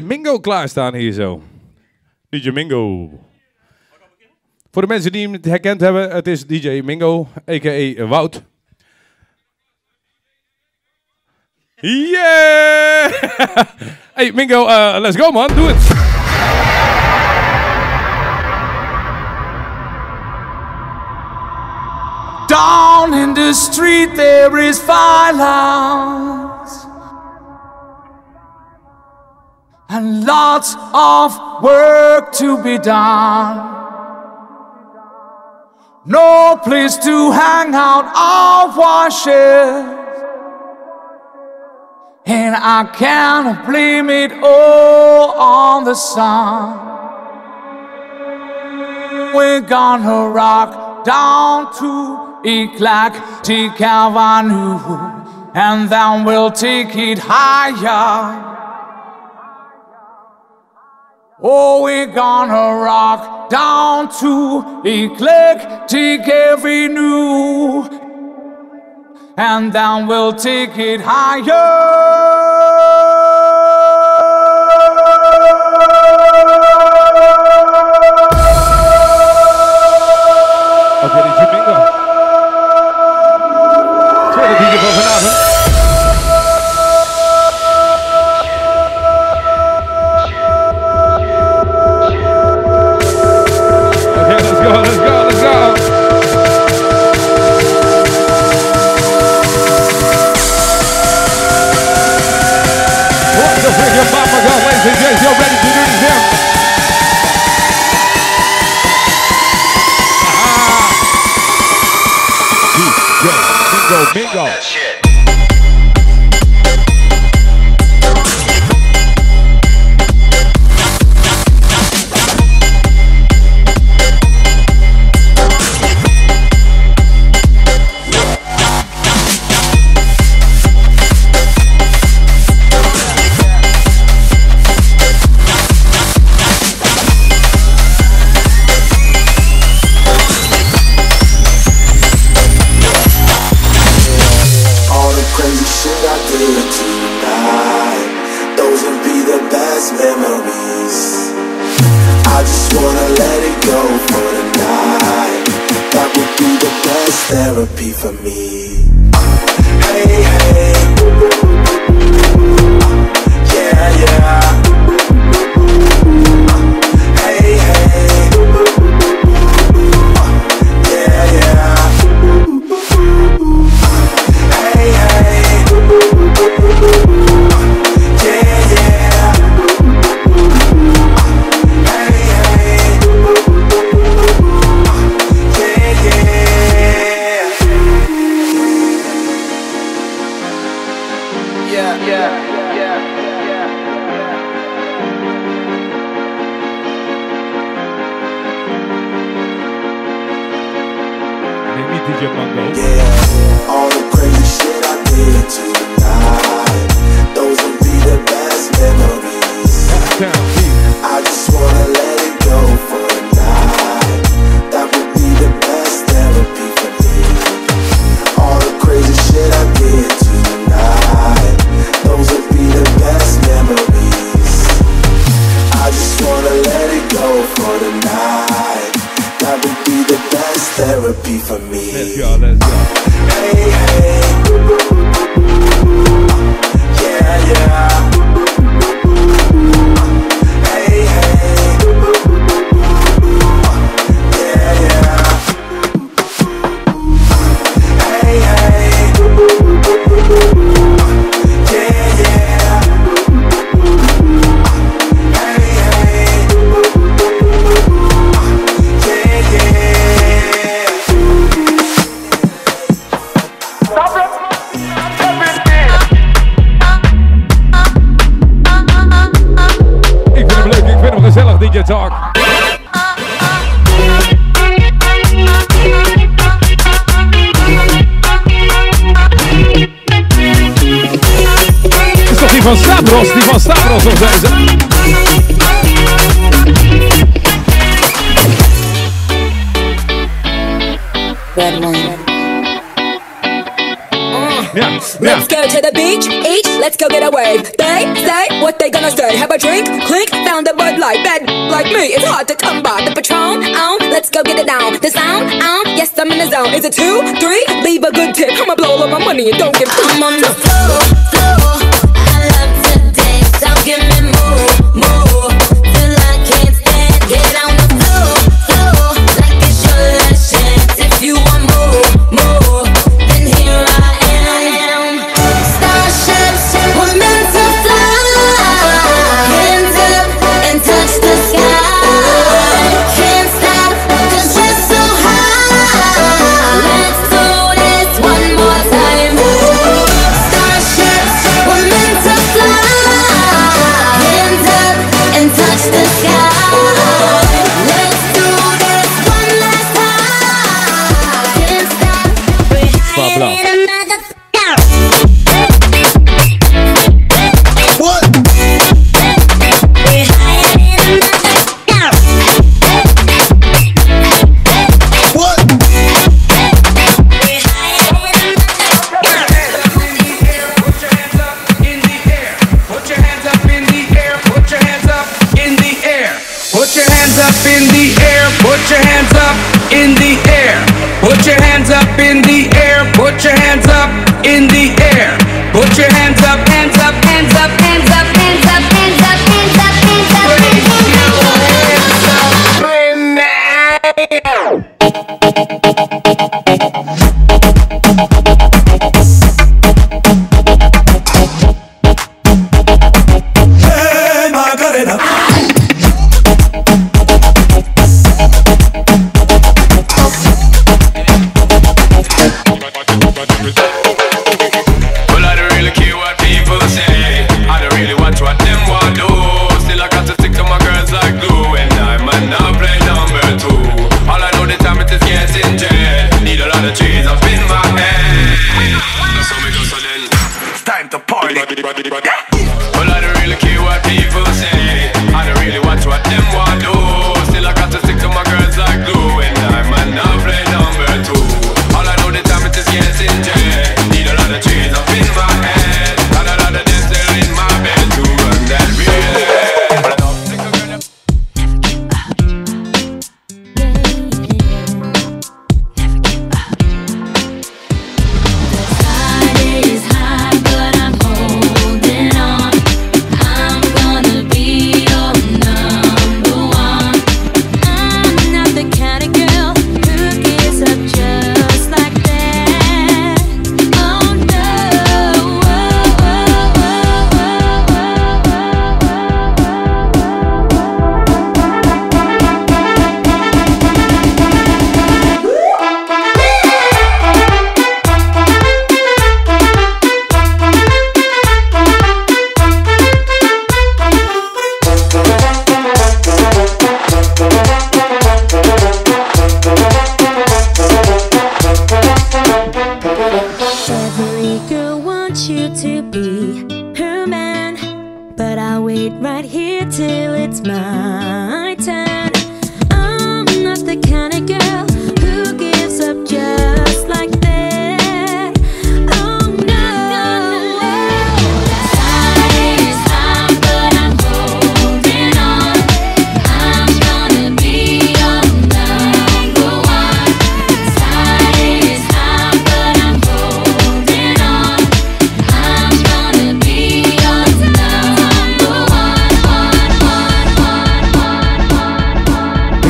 Mingo klaarstaan hier zo. DJ Mingo. Voor de mensen die hem herkend hebben, het is DJ Mingo, a.k.a. Wout. Yeah! hey Mingo, uh, let's go man, doe het! Down in the street there is violence and lots of work to be done. No place to hang out or washes, And I can't blame it all on the sun. We're gonna rock down to Eclectic Avenue, and then we'll take it higher. Oh, we're gonna rock down to Eclectic Avenue. And then we'll take it higher. Okay, did you mingle? DJ Mongo. Yeah. The zone. Is it two, three? Leave a good tip. I'ma blow all my money and don't give. I'm on the floor, floor.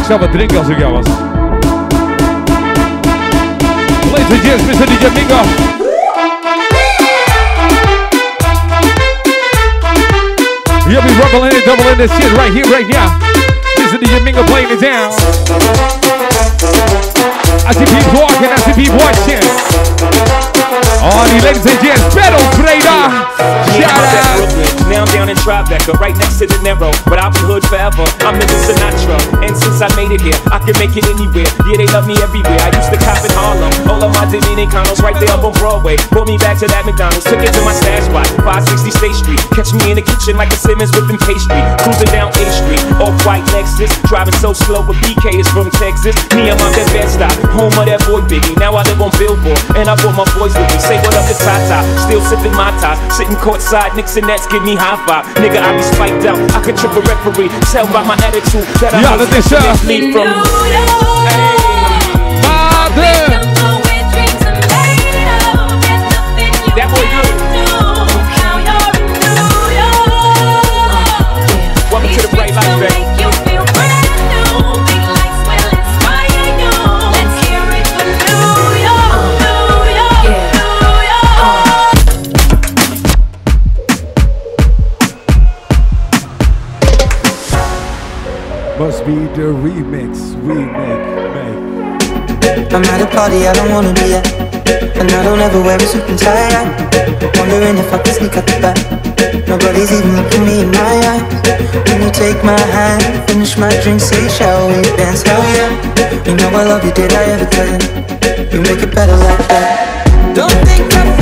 Zou wat drinken als ik jou was. Ladies and gents, Mr. DJ Mingo. You'll be rubbling it, doubling this shit right here, right now. Mr. DJ Mingo playing it down. I see people walking, I see people watching. All the ladies and gents, Pedal Trader. Shout out. I'm down in Tribeca, right next to the Narrow. But I'll be hood forever. I'm living Sinatra. And since I made it here, I can make it anywhere. Yeah, they love me everywhere. I used to cop in Harlem. All of my Dominicanos right there up on Broadway. Pulled me back to that McDonald's. Took it to my stash spot, 560 State Street. Catch me in the kitchen like a Simmons whipping pastry. Cruising down A Street. Off-white Lexus, driving so slow, but BK is from Texas. Me and my bed bed home of that boy Biggie. Now I live on Billboard, and I brought my boys with me. Say what up to Tata, still sipping my tie. Sitting courtside, Knicks and Nets give me high five. Nigga, I be spiked out, I could trip a referee. Tell by my attitude that I Ja, was dat is, uh, lead from. Vader! The remix we make. I'm at a party I don't wanna be at. And I don't ever wear a suit and tie. I'm Wondering if I can sneak out the back. Nobody's even looking me in my eyes. When you take my hand, finish my drink, say shall we dance? Hell yeah. You know I love you, did I ever tell you? You make it better like that. Don't think I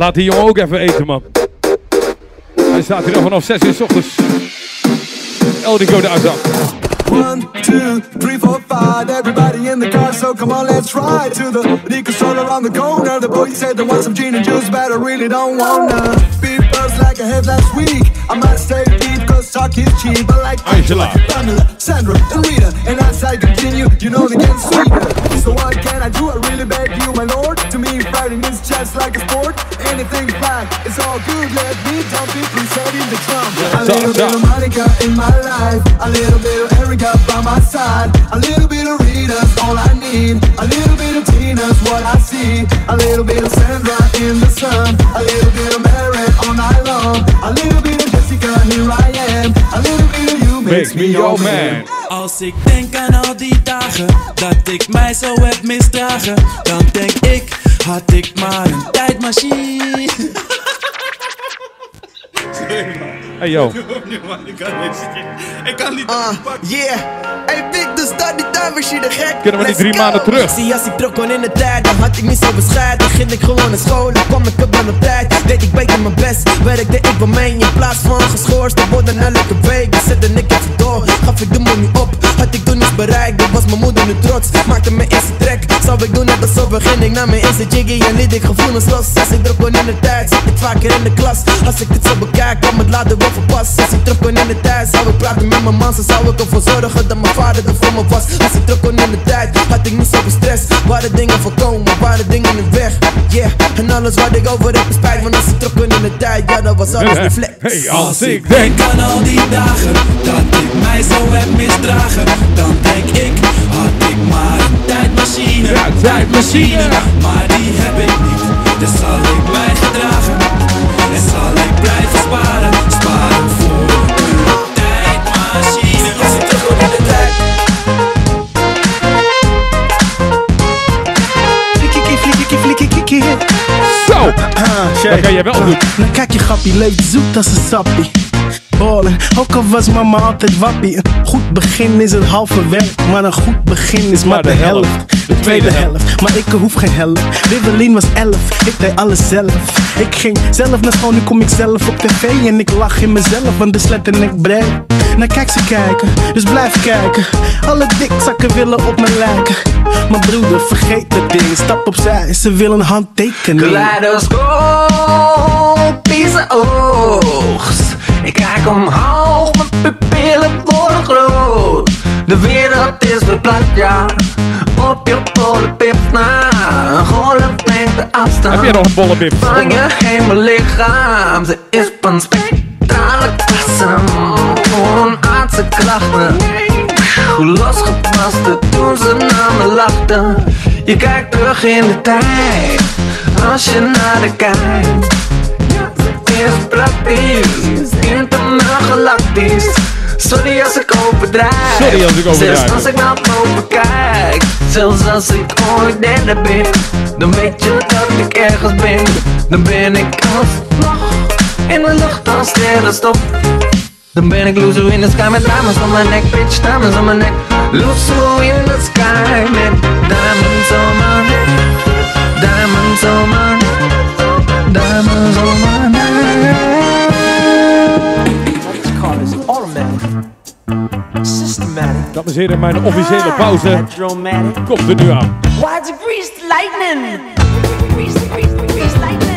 Laat, die jongen ook even eten, man. Hij staat hier al vanaf 6 uur s ochtends. Eldico de Azam. One, two, three, four, five. Everybody in the car, so come on, let's ride to the liquor store around the corner. The boy said they want some gin and juice, but I really don't wanna. Beat buzz like I had last week. I might stay deep, cause talk is cheap. I like Angela. Pamela, Sandra, and Rita. And as I continue, you know they get sweeter. So I do? I really beg you, my lord. To me, fighting is just like a sport. Anything's fine, it's all good. Let me dump it, please set in the drum. A little bit of Monica in my life, a little bit of Erica by my side, a little bit of Rita's all I need, a little bit of Tina's what I see, a little bit of Sandra in the sun, a little bit of Mary all night long, a little bit of Jessica, here I am, a little bit of you Makes me your man. Als ik denk aan al die dagen dat ik mij zo heb misdragen, dan denk ik, had ik maar een tijdmachine. Hey yo. Ik kan niet. Ah, yeah. Hey, Big, dus dat die tijdmachine gek. Kunnen we die Let's drie maanden terug? Zie, als ik terug kon in de tijd, dan had ik niet zo bescheiden. Ging ik gewoon naar school, dan kwam ik op aan op tijd. Deed ik beter mijn best, werkte ik bij mij in plaats van geschorst. Dan worden elke week, dan zette ik even door. Gaf ik de money op, had ik toen niets bereikt. Dan was mijn moeder nu trots, maakte me eerste trek. Zou ik doen net alsof begin ik naar mijn eerste jiggy en liet ik gevoelens los. Als ik terug kon in de tijd, zat ik vaker in de klas. Als ik dit zo bekijk, kwam het later wel Als ik terug kon in de tijd, zou ik praten met mijn man. Zo zou ik ervoor zorgen dat mijn vader er voor me was. Als ik terug kon in de tijd, had ik niet zoveel stress. Waren dingen voorkomen, waren dingen in weg. Yeah, en alles wat ik over heb is spijt. Want als ik terug kon in de tijd, ja, dat was alles de flex. Hey, als ik denk. Denk aan al die dagen dat ik mij zo heb misdragen, dan denk ik, had ik maar een tijdmachine. Ja, tijdmachine. Maar die heb ik niet, dus zal ik mij gedragen. En zal ik blijven sparen, Zo! Dat kan jij wel goed. Dan kijk je grappie, leuk zoet als een sappie. Ballen. Ook al was mama altijd wappie. Een goed begin is het halve werk. Maar een goed begin is maar de helft. De tweede helft, maar ik hoef geen helft. Rivelin was elf, ik deed alles zelf. Ik ging zelf naar school, nu kom ik zelf op tv. En ik lach in mezelf, want de slet en ik brei. Nou kijk ze kijken, dus blijf kijken. Alle dikzakken willen op me lijken. Maar broeder, vergeet dat ding. Stap opzij, ze willen een handtekening. Kaleidoscopische oogst. Ik kijk omhoog, mijn pupillen worden groot. De wereld is verplaatst, ja. Op je polenpip na. Een golf neemt de afstand. Heb je nog een bolle bib? Van je hemellichaam. Ze is van spectrale klasse. Onaardse klachten. Hoe losgepast toen ze naar me lachten. Je kijkt terug in de tijd. Als je naar de kijkt. Is praktisch, internaal galactisch. Sorry als ik overdrijf. Sorry als ik overdrijf. Zelfs als ik naar boven kijk. Zelfs als ik ooit derde ben. Dan weet je dat ik ergens ben. Dan ben ik als vlag in de lucht als sterrenstof. Dan ben ik loser in the sky met diamonds on my neck, bitch, diamonds on my neck. Loser in the sky met diamonds on my neck. Diamonds on my. Diamonds on my Dames en heren, mijn officiële pauze Hadromatic. komt er nu aan. Why the greased lightning? Greased, greased lightning.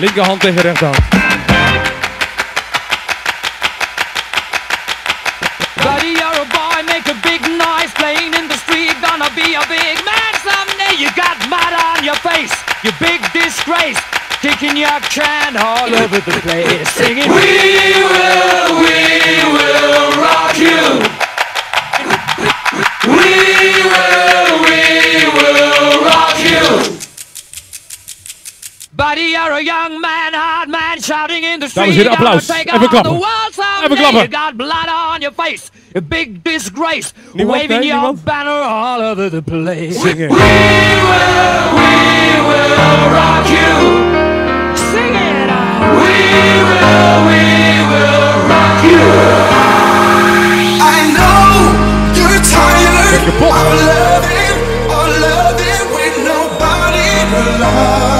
Linkerhand tegen rechterhand. Buddy, you're a boy, make a big noise playing in the street. Gonna be a big man someday. You got mud on your face, you big disgrace. Kicking your can all over the place, singing. We will, we will rock you. We Buddy, you're a young man, hard man, shouting in the street. Dames en heren, applaus. Gonna take Even klappen. the world someday. Even klappen. You got blood on your face, a big disgrace. Niemand? Waving Nee, your niemand? banner all over the place. Zingen. We will, we will rock you. Sing it out. We will, we will rock you. I know you're tired of loving or loving with nobody to love.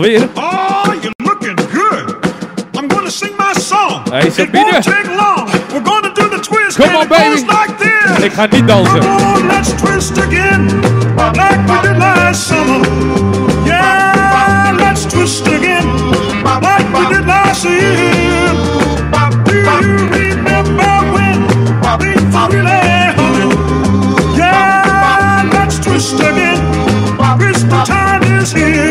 Alweer. Oh, you're looking good. I'm going to sing my song. It won't take long. We're going to do the twist. Come and on, it goes baby. like this. Ik ga niet dansen. Come on, let's twist again. Like we did last summer. Yeah, let's twist again. Like we did last year. Do you remember when we really is here.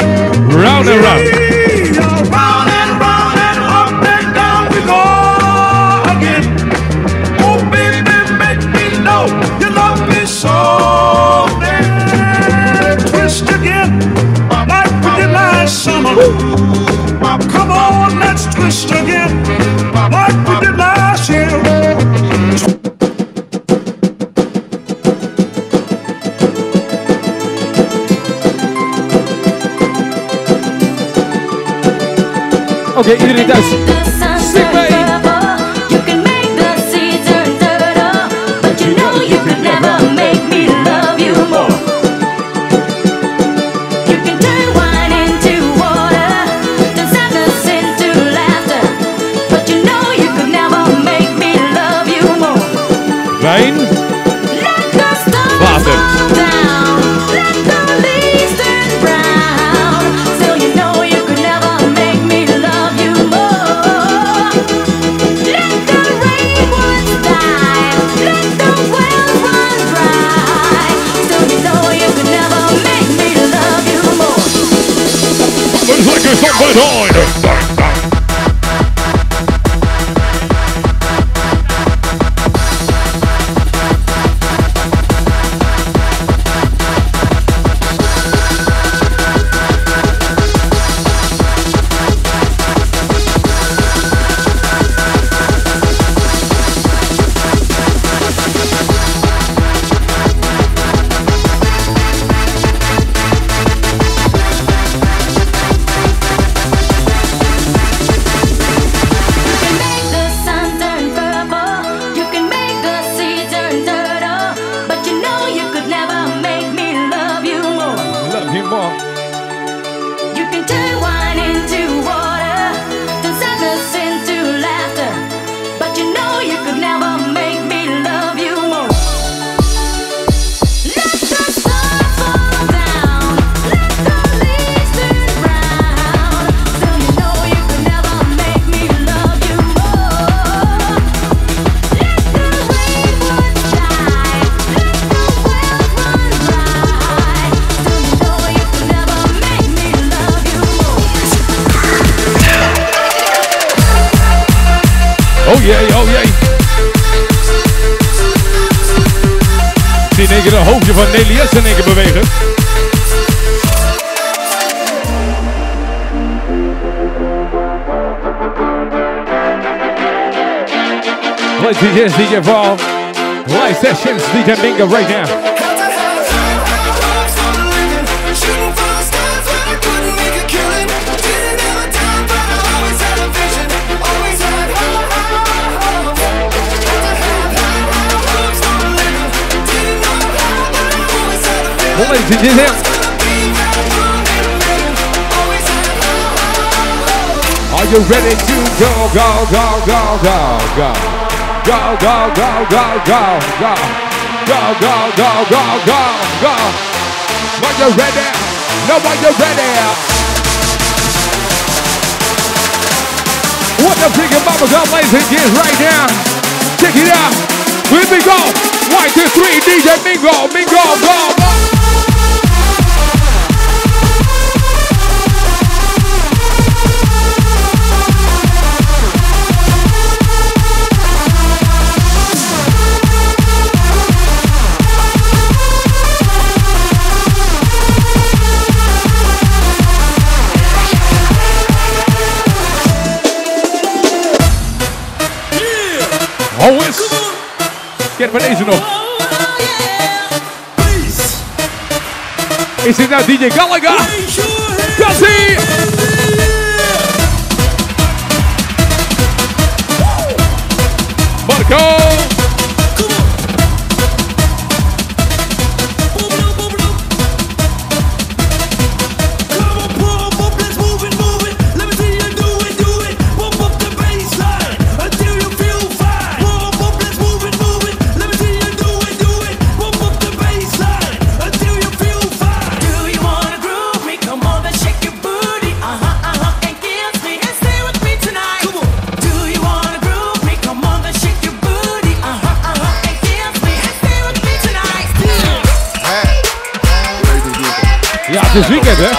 Round and round. Round and round and up and down we go again. Oh, baby, make me know you love me so. Then twist again, like we did last summer. Come on, let's twist again, like DJ Live sessions, DJ Bingo right now. Ladies and gentlemen. Are you ready to go, go, go, go, go, go? Go, go, go, go, go, go. Go, go, go, go, go, go. Are you ready? No, are you ready? What the freaking bubble gum, and gents, right now. Check it out. We go. One, two, three, DJ Mingo, Mingo, go, Quero fazer isso de novo. Esse é o DJ Gallagher. Casinha. Marcão! Is weekend, hè?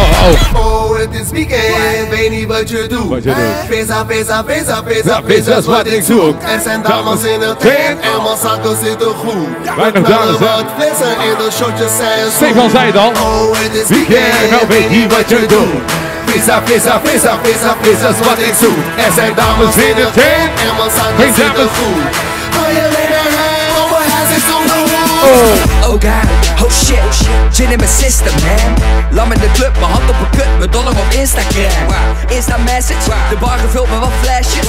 Oh, oh. Oh, het is weekend, weet niet wat je doet. Wat je doet. Pizza, pizza, pizza, pizza, pizza is wat ik zoek. Er zijn dames in het tent en mijn zakken zitten goed. Weinig We dames, hè? wat flessen en de shotjes zijn. Stefan zei het al. Oh, het is Weekend, nou weet niet wat je doet. Pizza, pizza, pizza, pizza, pizza is wat ik zoek. Er zijn dames in het tent en mijn zakken zitten goed. Kan je oh, my house is so good. Oh god, oh shit, gin in mijn system man. Lam in de club, mijn hand op een kut, mijn dollar op Instagram. Insta message, de bar gevuld met wat flesjes.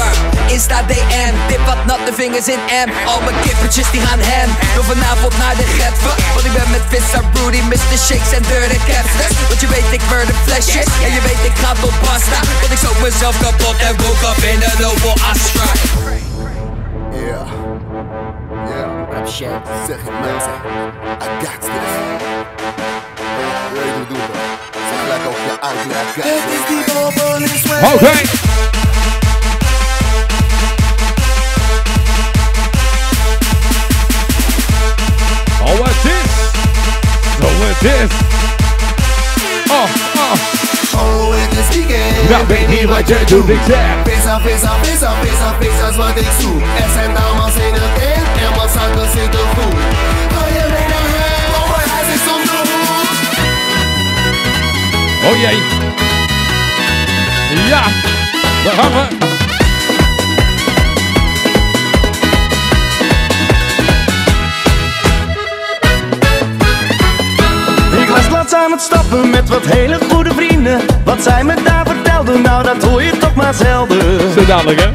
Insta DM, dip wat natte vingers in M. Al mijn kippertjes die gaan hem. Door vanavond naar de Getver Want ik ben met Pizza Broody, Mr. Shakes en Dirty Capsters Want je weet ik murder flesjes. En je weet ik ga tot pasta. Want ik zoek mezelf kapot en woke up in een Opel Astra. Yeah. Yeah. rap shit. Zeg ik mensen, I got this. Ready to do that. Zeg lekker op je ankle, I got this. Oh, is die bobbel This, so with this, oh, oh. Oh, het is weekend. Nou, weet niet wat je doet, ik zeg. Pizza, pizza, pizza, pizza, pizza is wat ik zoek. Er zijn dames in het tent en mijn zakken zitten goed. Kan je leren, oh, my house is on the hoek. Oh jee. Ja. Daar gaan we. Ik was laatst aan het stappen met wat hele goede vrienden. Wat zij me daar vertelden, nou dat hoor je toch maar zelden. Zo dadelijk, hè?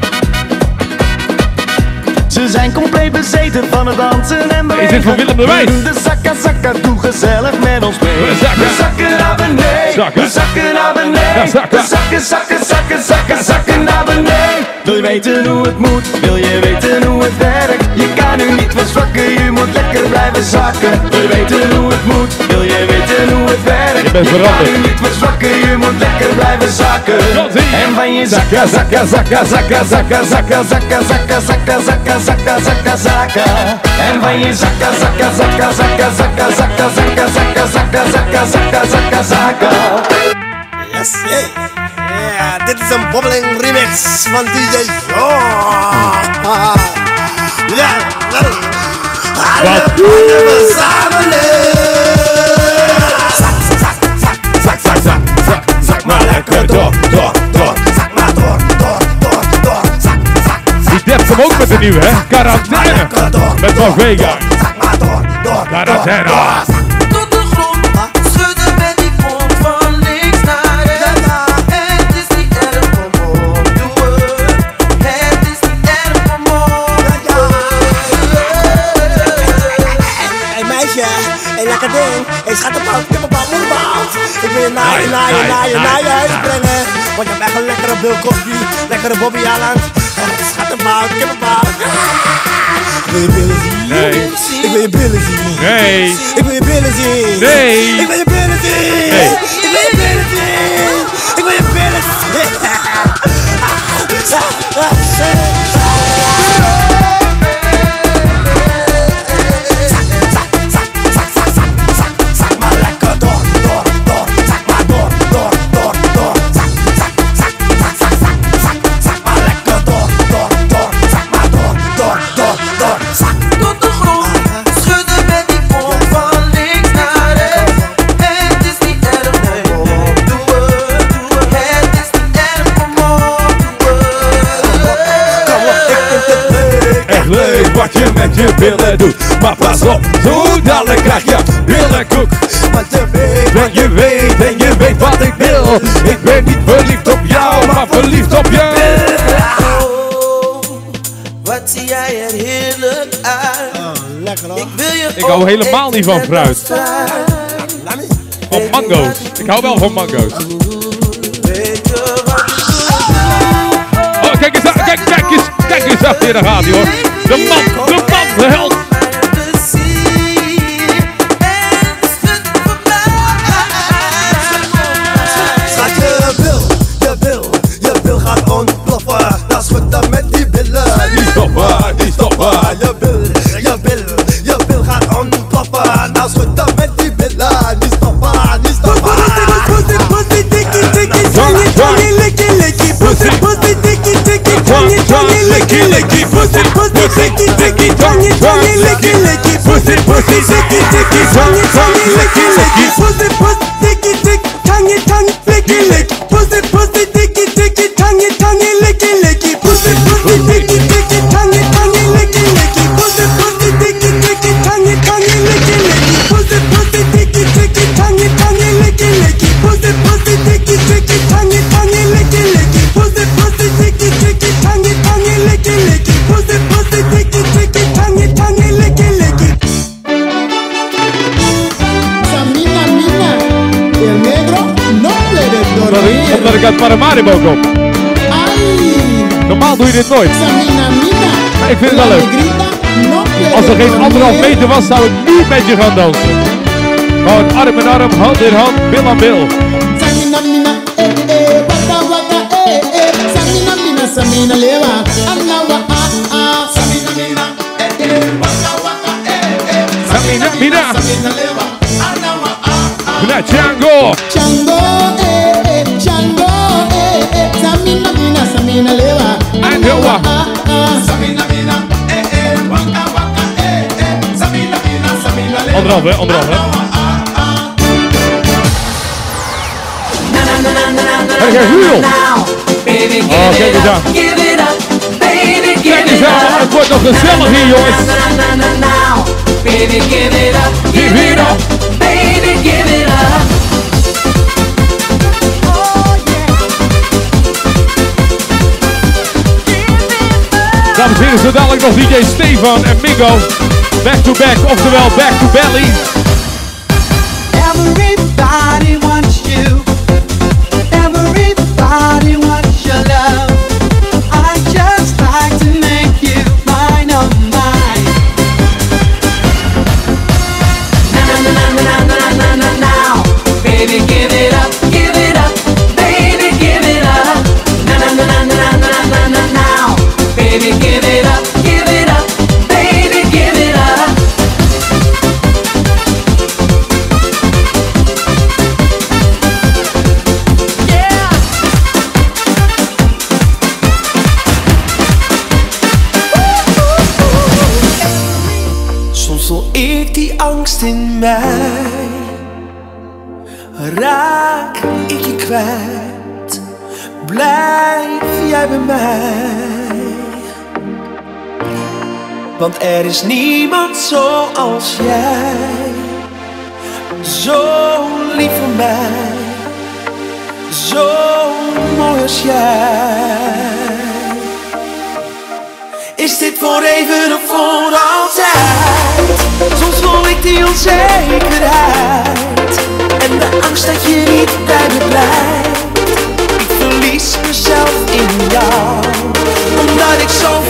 Ze zijn compleet bezeten van het dansen en bewegen. Is dit van Willem de Wijs? De zakka zakka, doe gezellig met ons mee. We zakken. We zakken naar beneden. Zakken. We zakken naar beneden. Ja, zakken. Zakken, zakken, zakken, zakken, zakken naar beneden. Wil je weten hoe het moet? Wil je weten hoe het werkt? Je kan nu niet verzwakken, je moet lekker blijven zakken. Wil je weten hoe het moet? Wil je weten hoe het bent veranderd. verzwakken, je moet lekker blijven zakken. Je. En van je zakka, zakka, zakka, zakka, zakka, zakka, zakka, zakka, zakka, zakka, zakka, zakka, zakka. En van je zakka, zakka, zakka, zakka, zakka, zakka, zakka, zakka, zakka, zakka, zakka, zakka, zakka. Yes. Ja, dit is een bobbeling remix van DJ. Ja, nou. We samen zak, zak maar lekker door, door, door. Zak maar door, door, door, door. Zak, zak, Die dept hem ook met de nieuwe, hè? Quarantaine. Met Van Vega. zak maar door, door. Quarantaine. Tot de grond, schudden met die kont van links naar rechts. Het is niet erg om op. Het is niet erg om op Hey meisje, hey lekker ding. Hey je, naar je, Want je hebt echt een lekkere Bill Cosby, lekkere Bobby Allen. Schattenbout, kippenbout. Ik wil je billen zien. Nee. Ik wil je billen zien. Nee. Ik wil je billen zien. Nee. Ik wil je billen zien. Nee. Ik wil je billen krijg je billenkoek. Want je weet, En je weet, en je weet wat ik wil. Ik ben niet verliefd op jou, maar verliefd op je. Wat zie jij er heerlijk uit. lekker hoor. Ik wil je Ik hou helemaal niet van fruit. Van mango's. Ik hou wel van mango's. Oh, kijk eens, kijk, kijk eens, kijk eens achter daar gaat hij hoor. De man, de man, de held. Licky, zicky, dicky, tonguey, tonguey, licky. Uit Paramaribo kom. Normaal doe je dit nooit. Maar ik vind het wel leuk. Als er geen anderhalf meter was, zou ik niet met je gaan dansen. Gewoon arm in arm, hand in hand, bil aan bil. Samina, mina, eh, eh, eh, eh. Samina, mina, samina, Samina, mina, samina, lewa. Anderhalf hè, anderhalf hè. Kijk eens, Huel. Oh, kijk eens aan. Kijk eens aan, het wordt nog gezellig hier jongens. Baby, give it up, give it up. baby, give it up. Dames en heren, zo dadelijk nog DJ Stefan en Migo. Back to back, oftewel back to belly. Is niemand zoals jij. Zo lief voor mij. Zo mooi als jij. Is dit voor even of voor altijd? Soms voel ik die onzekerheid En de angst dat je niet bij me blijft Ik verlies mezelf in jou Omdat ik zoveel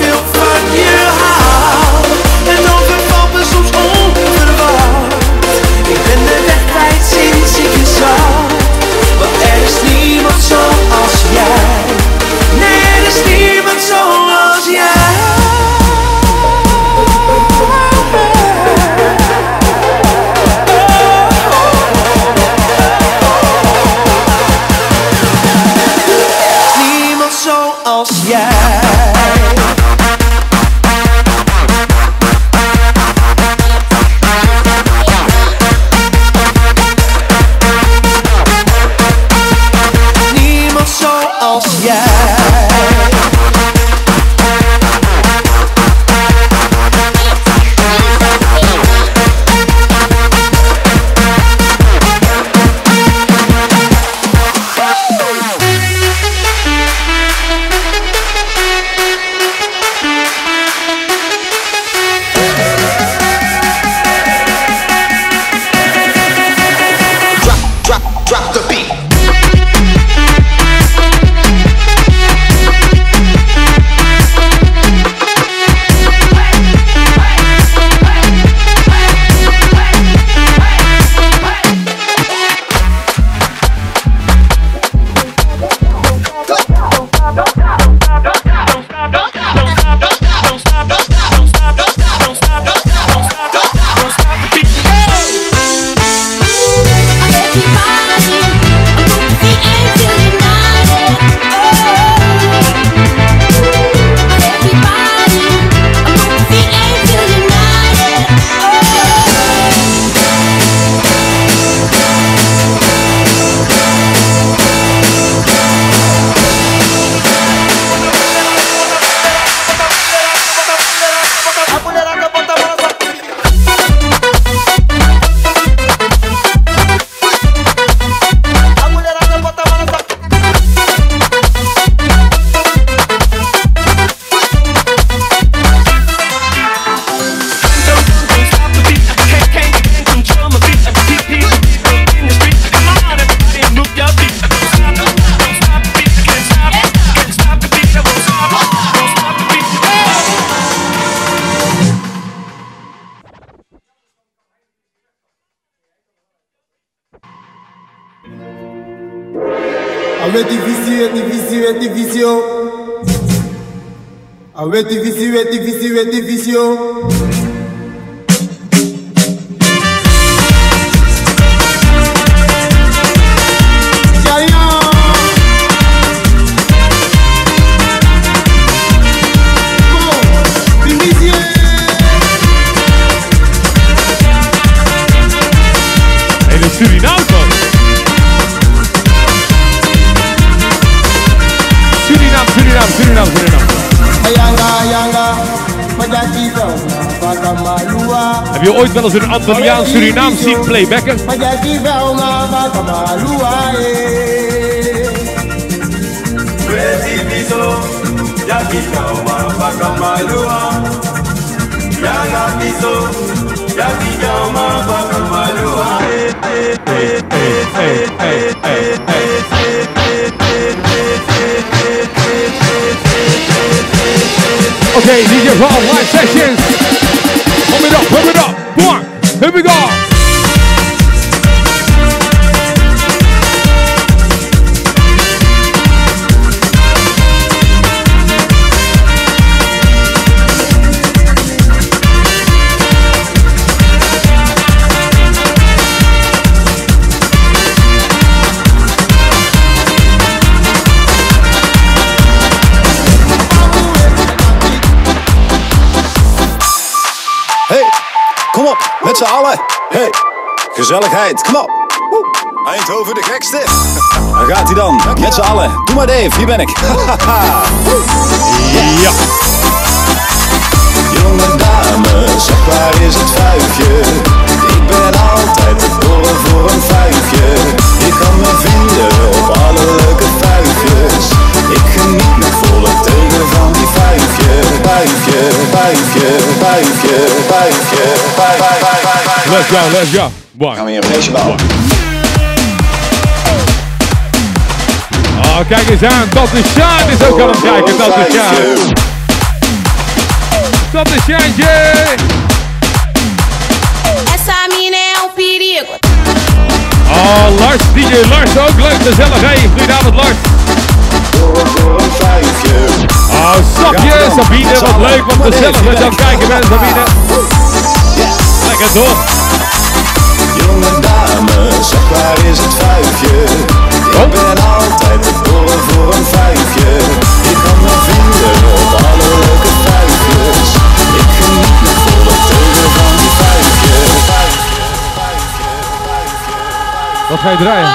Avec difficile, difficile, difficile. Avec difficile, difficile, difficile. Ooit wel eens een Antilliaan Surinaam zien playbacken? Okay, DJ Paul, live sessions. Pump it up, pump it up. Here we go. Gezelligheid, kom op. Woe. Eindhoven de gekste. Daar gaat hij dan, met z'n allen. Doe maar Dave, hier ben ik. ja. Jonge dame, zeg waar is het vuifje? Ik ben altijd te boren voor een vuifje. Je kan me vinden op alle leuke vuifjes. Ik geniet met volle teugen van die vuifje. Vuifje, vuifje, vuifje, vuifje, vuifje. Let's go, let's go. One. Gaan we hier een feestje bouwen. Oh, kijk eens aan. Tante Sjaan is ook aan het kijken. Tante Sjaan. Tante Sjaantje. Essa mina é um perigo. Oh, Lars, DJ Lars ook leuk, gezellig. Hey, goedenavond Lars. Oh, Sapje, Sabine, wat leuk, wat gezellig dat je aan het kijken bent, Sabine. Lekker toch? Jonge dame, zeg waar is het vuifje? Ik ben altijd te boren voor een vuifje. Je kan me vinden op alle leuke vuifjes. Ik geniet met volle teugen van die vuifje. Wat ga je draaien?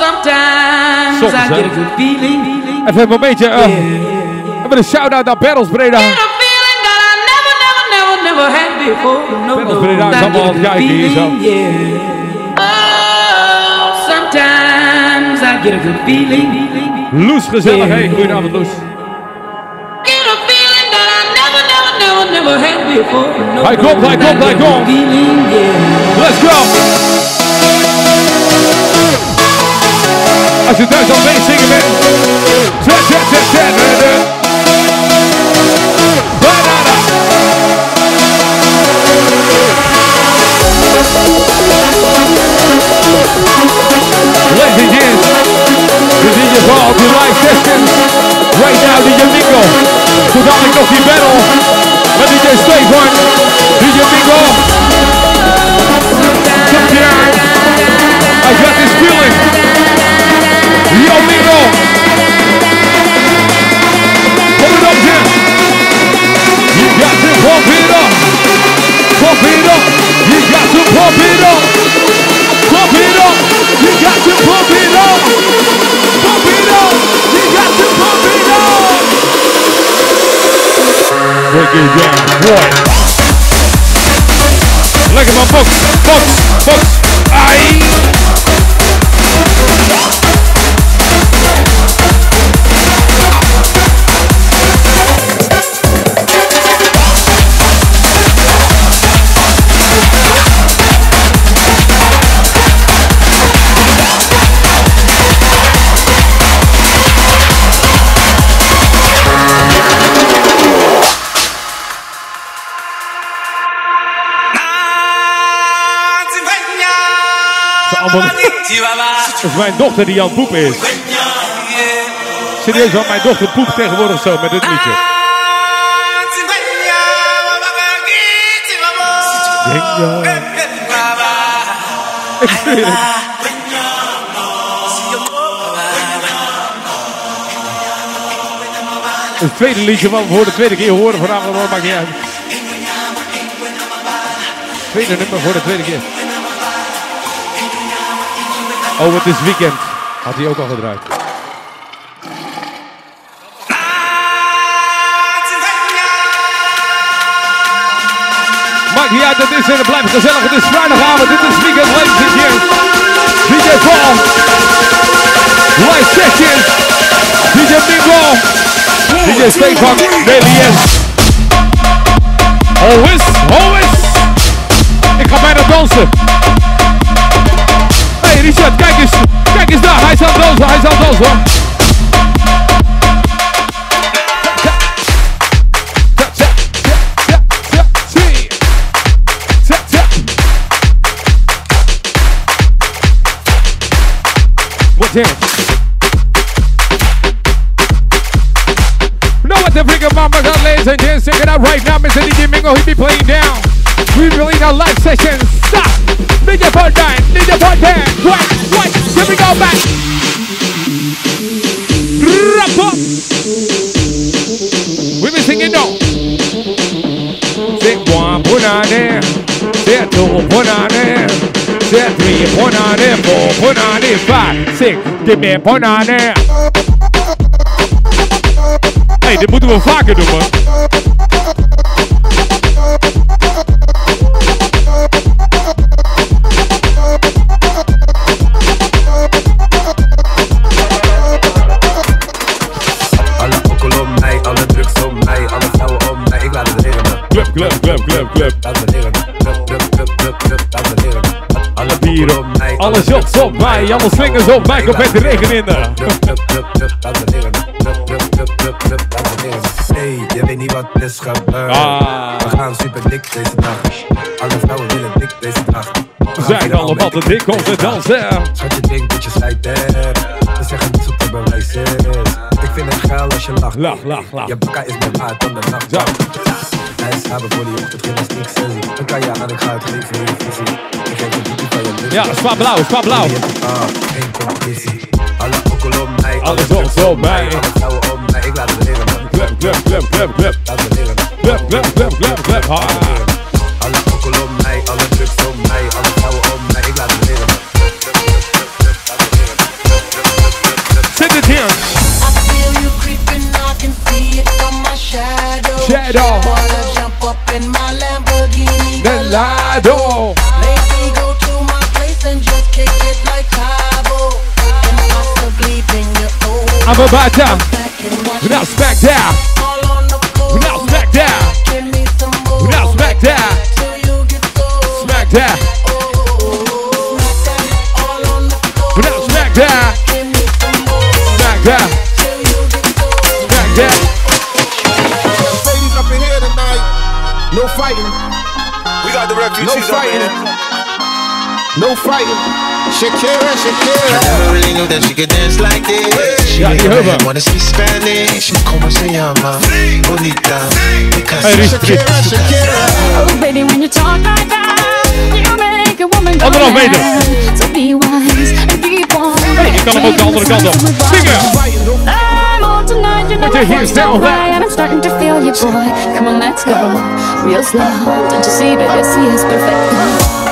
Sometimes Soms, I hè? get a good feeling. Even een momentje. eh, Even een shout-out naar Barrels Breda. Never, never had before. No, Barrels no, Breda is I allemaal get aan het yeah. Oh, sometimes I get a good feeling. Loes, gezellig. Hey, goedenavond Loes. Get a feeling that I never, never, never, never had before. Hij komt, hij komt, hij komt. yeah. Let's go! Als je thuis al mee zingen bent. Zet, zet, zet, zet. Thank you, is mijn dochter die aan het poepen is. Serieus, want mijn dochter poept tegenwoordig zo met dit liedje. Ik zweer het. Het tweede liedje wat we voor de tweede keer horen vanavond, maar maakt niet uit. Tweede nummer voor de tweede keer. Oh, het is weekend. Had hij ook al gedraaid. Maakt niet uit, het is en het blijft gezellig. Het is vrijdagavond, dit is weekend, ladies and gents. DJ Paul. Live sessions. DJ Bingo. DJ Stefan. Daily. Always, always. Ik ga bijna dansen. Hey Richard, kijk eens. Kijk eens daar. Hij is dansen. Hij is dansen. What's? Know what the freaking mama got, ladies and gents? Check it out right now, Mr. DJ Mingo. He be playing down. We be playing our live session. Stop. DJ Fortnite. DJ Fortnite. Wait, wait. Here we go back. Wrap up. We be singing now. Say one, put on there. Say two, put on there. Say three, put on there. Four, put on there. Five, six, give me put on there. Hey, dit moeten we vaker doen. Club, club, club. Club, club, club, club, club. Alle Bier op mij, alle shots op mij, alle slingers op mij, komt met de regen in de. Club, club, club, club. Laat het regenen. Club, club, club, club, club. Laat het regenen. Hey, je weet niet wat is gebeurd. Ah. We gaan super dik deze nacht. Alle vrouwen willen dik deze nacht. We zijn allemaal te dik om te dansen. Schat, je denkt dat je slijt. Ze zeggen niet zo te bewijzen. Ik vind het geil als je lacht. Lach, lach, lach. Je bakka is meer waard dan de nacht. Is hebben voor die ochtend, gymnastiek sessie. Dan kan je aan, ik ga het geven in je visie. Ik geef je die van je lust. Ja, spa blauw, spa blauw. Ah, geen competitie. Alle alcohol om mij, Alles drugs op mij. Alle vrouwen om mij, ik laat het regenen. Club, club, club, club, club. Laat het. Ah. Alle alcohol om mij, alle drugs om mij, alle vrouwen om mij, ik laat het regenen. Zet het hier. feel you creeping, I can see it from my shadow. up in my Lamborghini Gallardo. Lately go to my place and just kick it like Cabo. And possibly bring you over. I'm about to. Now smack down. Now smack down. Now smack down. Smack down. We No fighting. No fighting. Shakira, Shakira. I never really knew that she could dance like this. She Ja, make die a heuvel. man wanna speak Spanish. Como se llama? Bonita. Because Hey, Richard. Shakira, Shakira. Oh, baby, when you talk like that, you make a woman go Anderhalf meter. mad. So be wise and keep on. Hey, ik kan hem ook de andere kant op. Zingen. Tonight, you know Put your hands down, don't back. lie, and I'm starting to feel you, boy. Come on, let's go, real slow. Don't you see, baby, see it's perfect.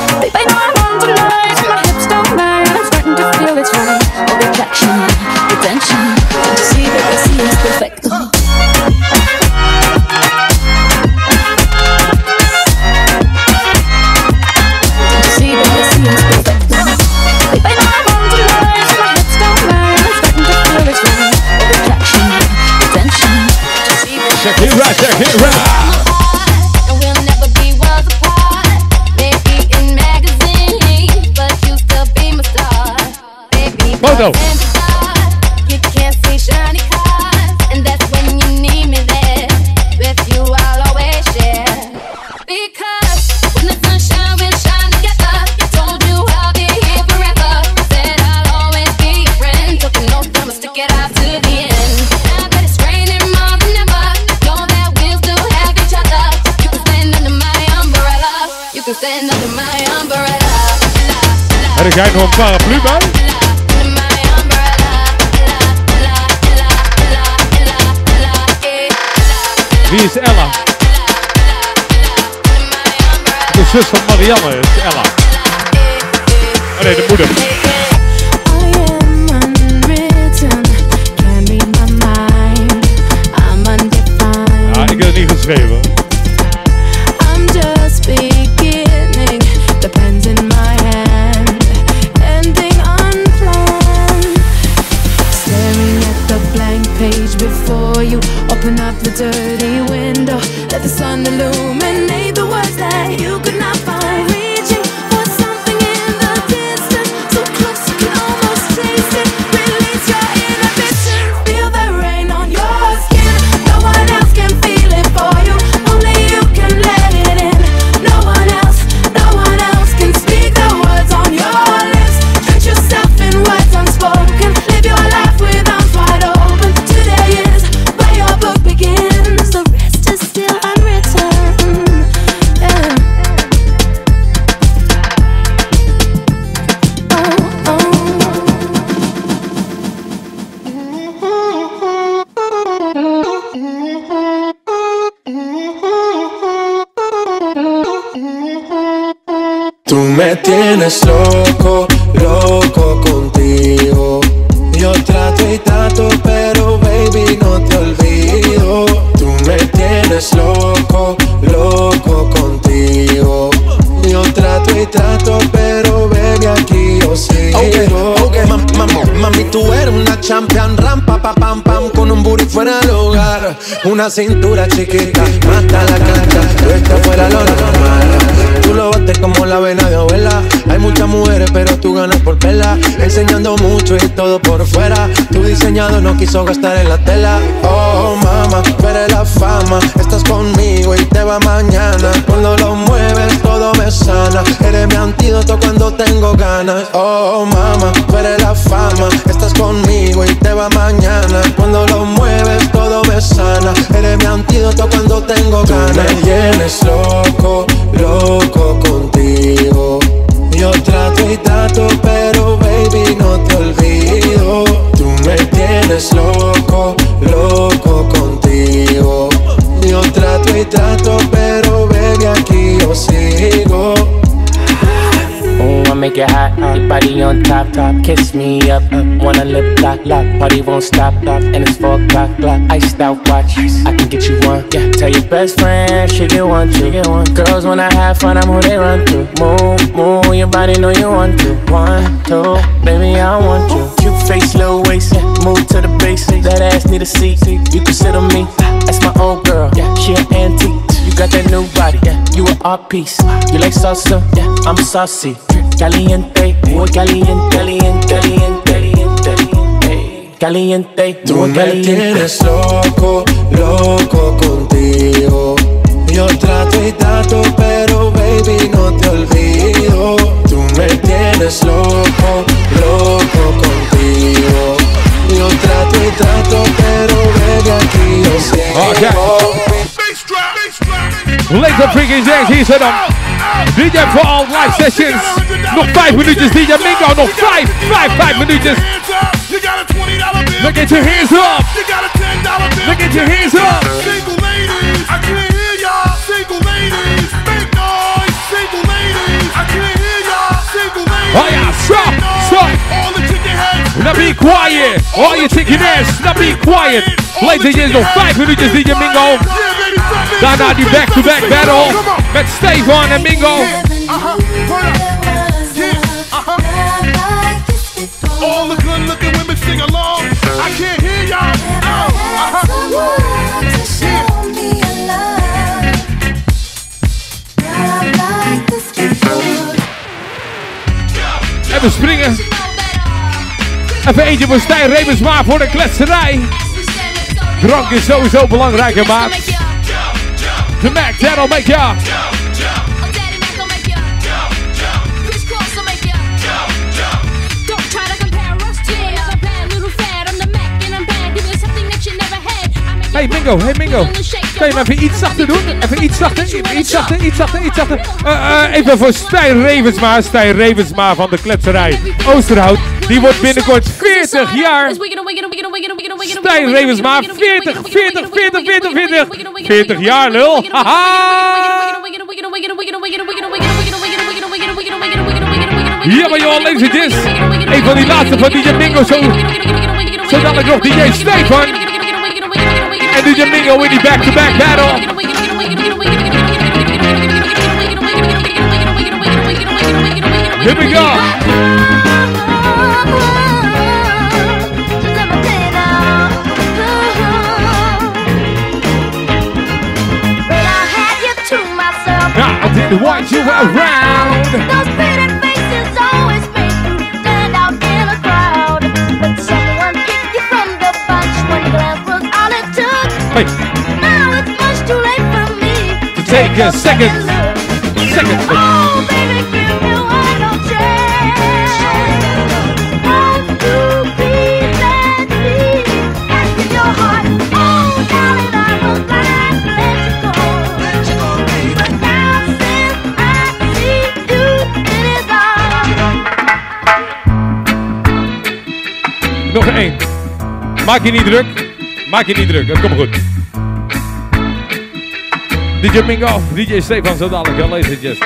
Tienes loco, loco contigo. Yo trato y trato, pero baby no te olvido. Tú me tienes loco, loco contigo. Yo trato y trato, pero baby aquí yo sigo. Ok, ok, mam- mam- mami, tú eres una champion, rampa, pa, pam, pam, con un booty fuera del hogar. Una cintura chiquita, mata la cancha, tú estás fuera lo normal. Tú lo bates como la vena de abuela. Hay muchas mujeres, pero tú ganas por vela. Enseñando mucho y todo por fuera. Tu diseñado no quiso gastar en la tela. Oh, mama, tú eres la fama. Estás conmigo y te va mañana. Cuando lo mueves, todo me sana. Eres mi antídoto cuando tengo ganas. Oh, mama, tú eres la fama. Estás conmigo y te va mañana. Cuando lo mueves, todo me sana. Eres mi antídoto cuando tengo ganas. Me tienes loco, loco contigo. Trato y trato, pero baby no te olvido. Tú me tienes loco, loco contigo. Yo trato y trato, pero baby aquí yo sigo. Make it hot, your body on top, top. Kiss me up, up. wanna lip lock, lock. Party won't stop, stop. And it's four o'clock, clock. Iced out watch, I can get you one. Yeah, tell your best friend she get one, she get one. Girls when I have fun, I'm who they run to. Move, move, your body know you want to. One, two, baby I want you. Cute face, little waist, move to the basics. That ass need a seat, you on me. That's my old girl, yeah. She an antique. You got that new body, yeah. You an art piece. You like salsa, yeah. I'm saucy. Caliente, muy caliente, caliente, caliente, caliente, caliente, Tú me caliente. tienes loco, loco contigo. Yo trato y trato, pero baby no te olvido. Tú me tienes loco, loco contigo. Yo trato y trato, pero baby aquí yo sigo. And freaking gents, hier zijn dan. DJ voor all live sessions. Nog vijf minuutjes, DJ Mingo. Nog vijf, vijf, vijf minuutjes. Look at your hands up. Look at your hands up. Single ladies, I can't hear y'all. Single ladies, make noise. Single ladies, I can't hear y'all. Single ladies. Oh yeah, stop, stop. All the chicken heads. Now be quiet. All you chicken ass, now be quiet. Ladies and gents, nog vijf minuutjes, DJ Mingo. Daarna die back-to-back battle met Stefan en Mingo. All the good looking women sing along. I can't hear y'all. En we springen. Even eentje voor Stijn Rebensma voor de kletserij. Drank is sowieso belangrijk, maat. The Mac, that'll make ya. Hey Mingo, hey Mingo. Kan je me even iets zachter doen? Even iets zachter, iets zachter, iets zachter, iets zachter. Even voor Stijn Revensma, Stijn Revensma van de kletserij Oosterhout. Die wordt binnenkort 40 jaar. Stijn Levensma, 40, 40, 40, 40, 40, 40 jaar lul. Haha. Ja, maar joh, ladies and. Een van die laatste van DJ Mingo. Zo, zo dadelijk nog DJ Stefan. En DJ Mingo in die back-to-back -back battle. Here we go. Why you around? Those pretty faces always make you stand out in a crowd. But someone picked you from the bunch. One glance was all it took. Hey. Now it's much too late for me to take, take a, a second, second look. Second look. Oh, baby, Maak je niet druk. Maak je niet druk. Dat komt goed. DJ Mingo, DJ Stefan, zo dadelijk. Wel lezen,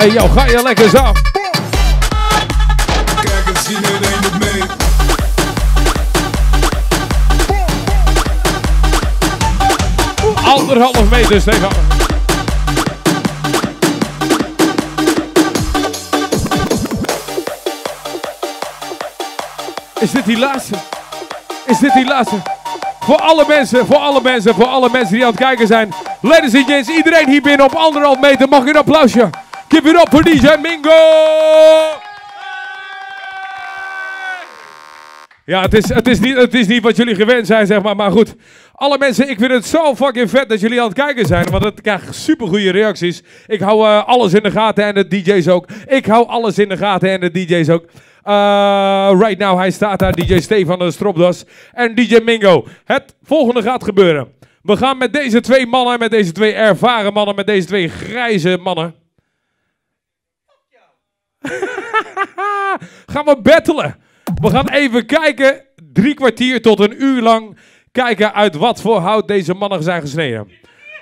Hey yo, ga je lekker zo. Kijk eens, zien iedereen doet mee. Anderhalf meter, Stefan. Is dit die laatste? Is dit die laatste? Voor alle mensen, voor alle mensen, voor alle mensen die aan het kijken zijn. Ladies and gents, iedereen hier binnen op anderhalf meter. Mag ik een applausje? Give it up voor DJ Mingo! Ja, het is, het, is niet, het is niet wat jullie gewend zijn, zeg maar. Maar goed, alle mensen, ik vind het zo fucking vet dat jullie aan het kijken zijn. Want het krijgt super goede reacties. Ik hou eh, alles in de gaten en de DJ's ook. Ik hou alles in de gaten en de DJ's ook. Eh, right now, hij staat daar, DJ Stefan de Stropdas en DJ Mingo. Het volgende gaat gebeuren. We gaan met deze twee mannen, met deze twee ervaren mannen, met deze twee grijze mannen. gaan we battelen. We gaan even kijken, drie kwartier tot een uur lang, kijken uit wat voor hout deze mannen zijn gesneden.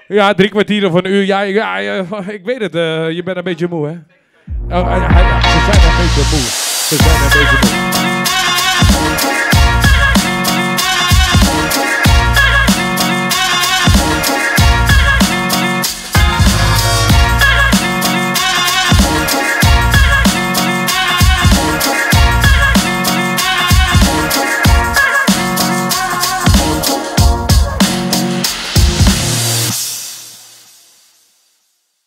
Ja, drie kwartier of een uur. Ja, ja, ik weet het, eh, je bent een beetje moe, hè? Oh, ze zijn een beetje moe. Ze zijn een beetje moe.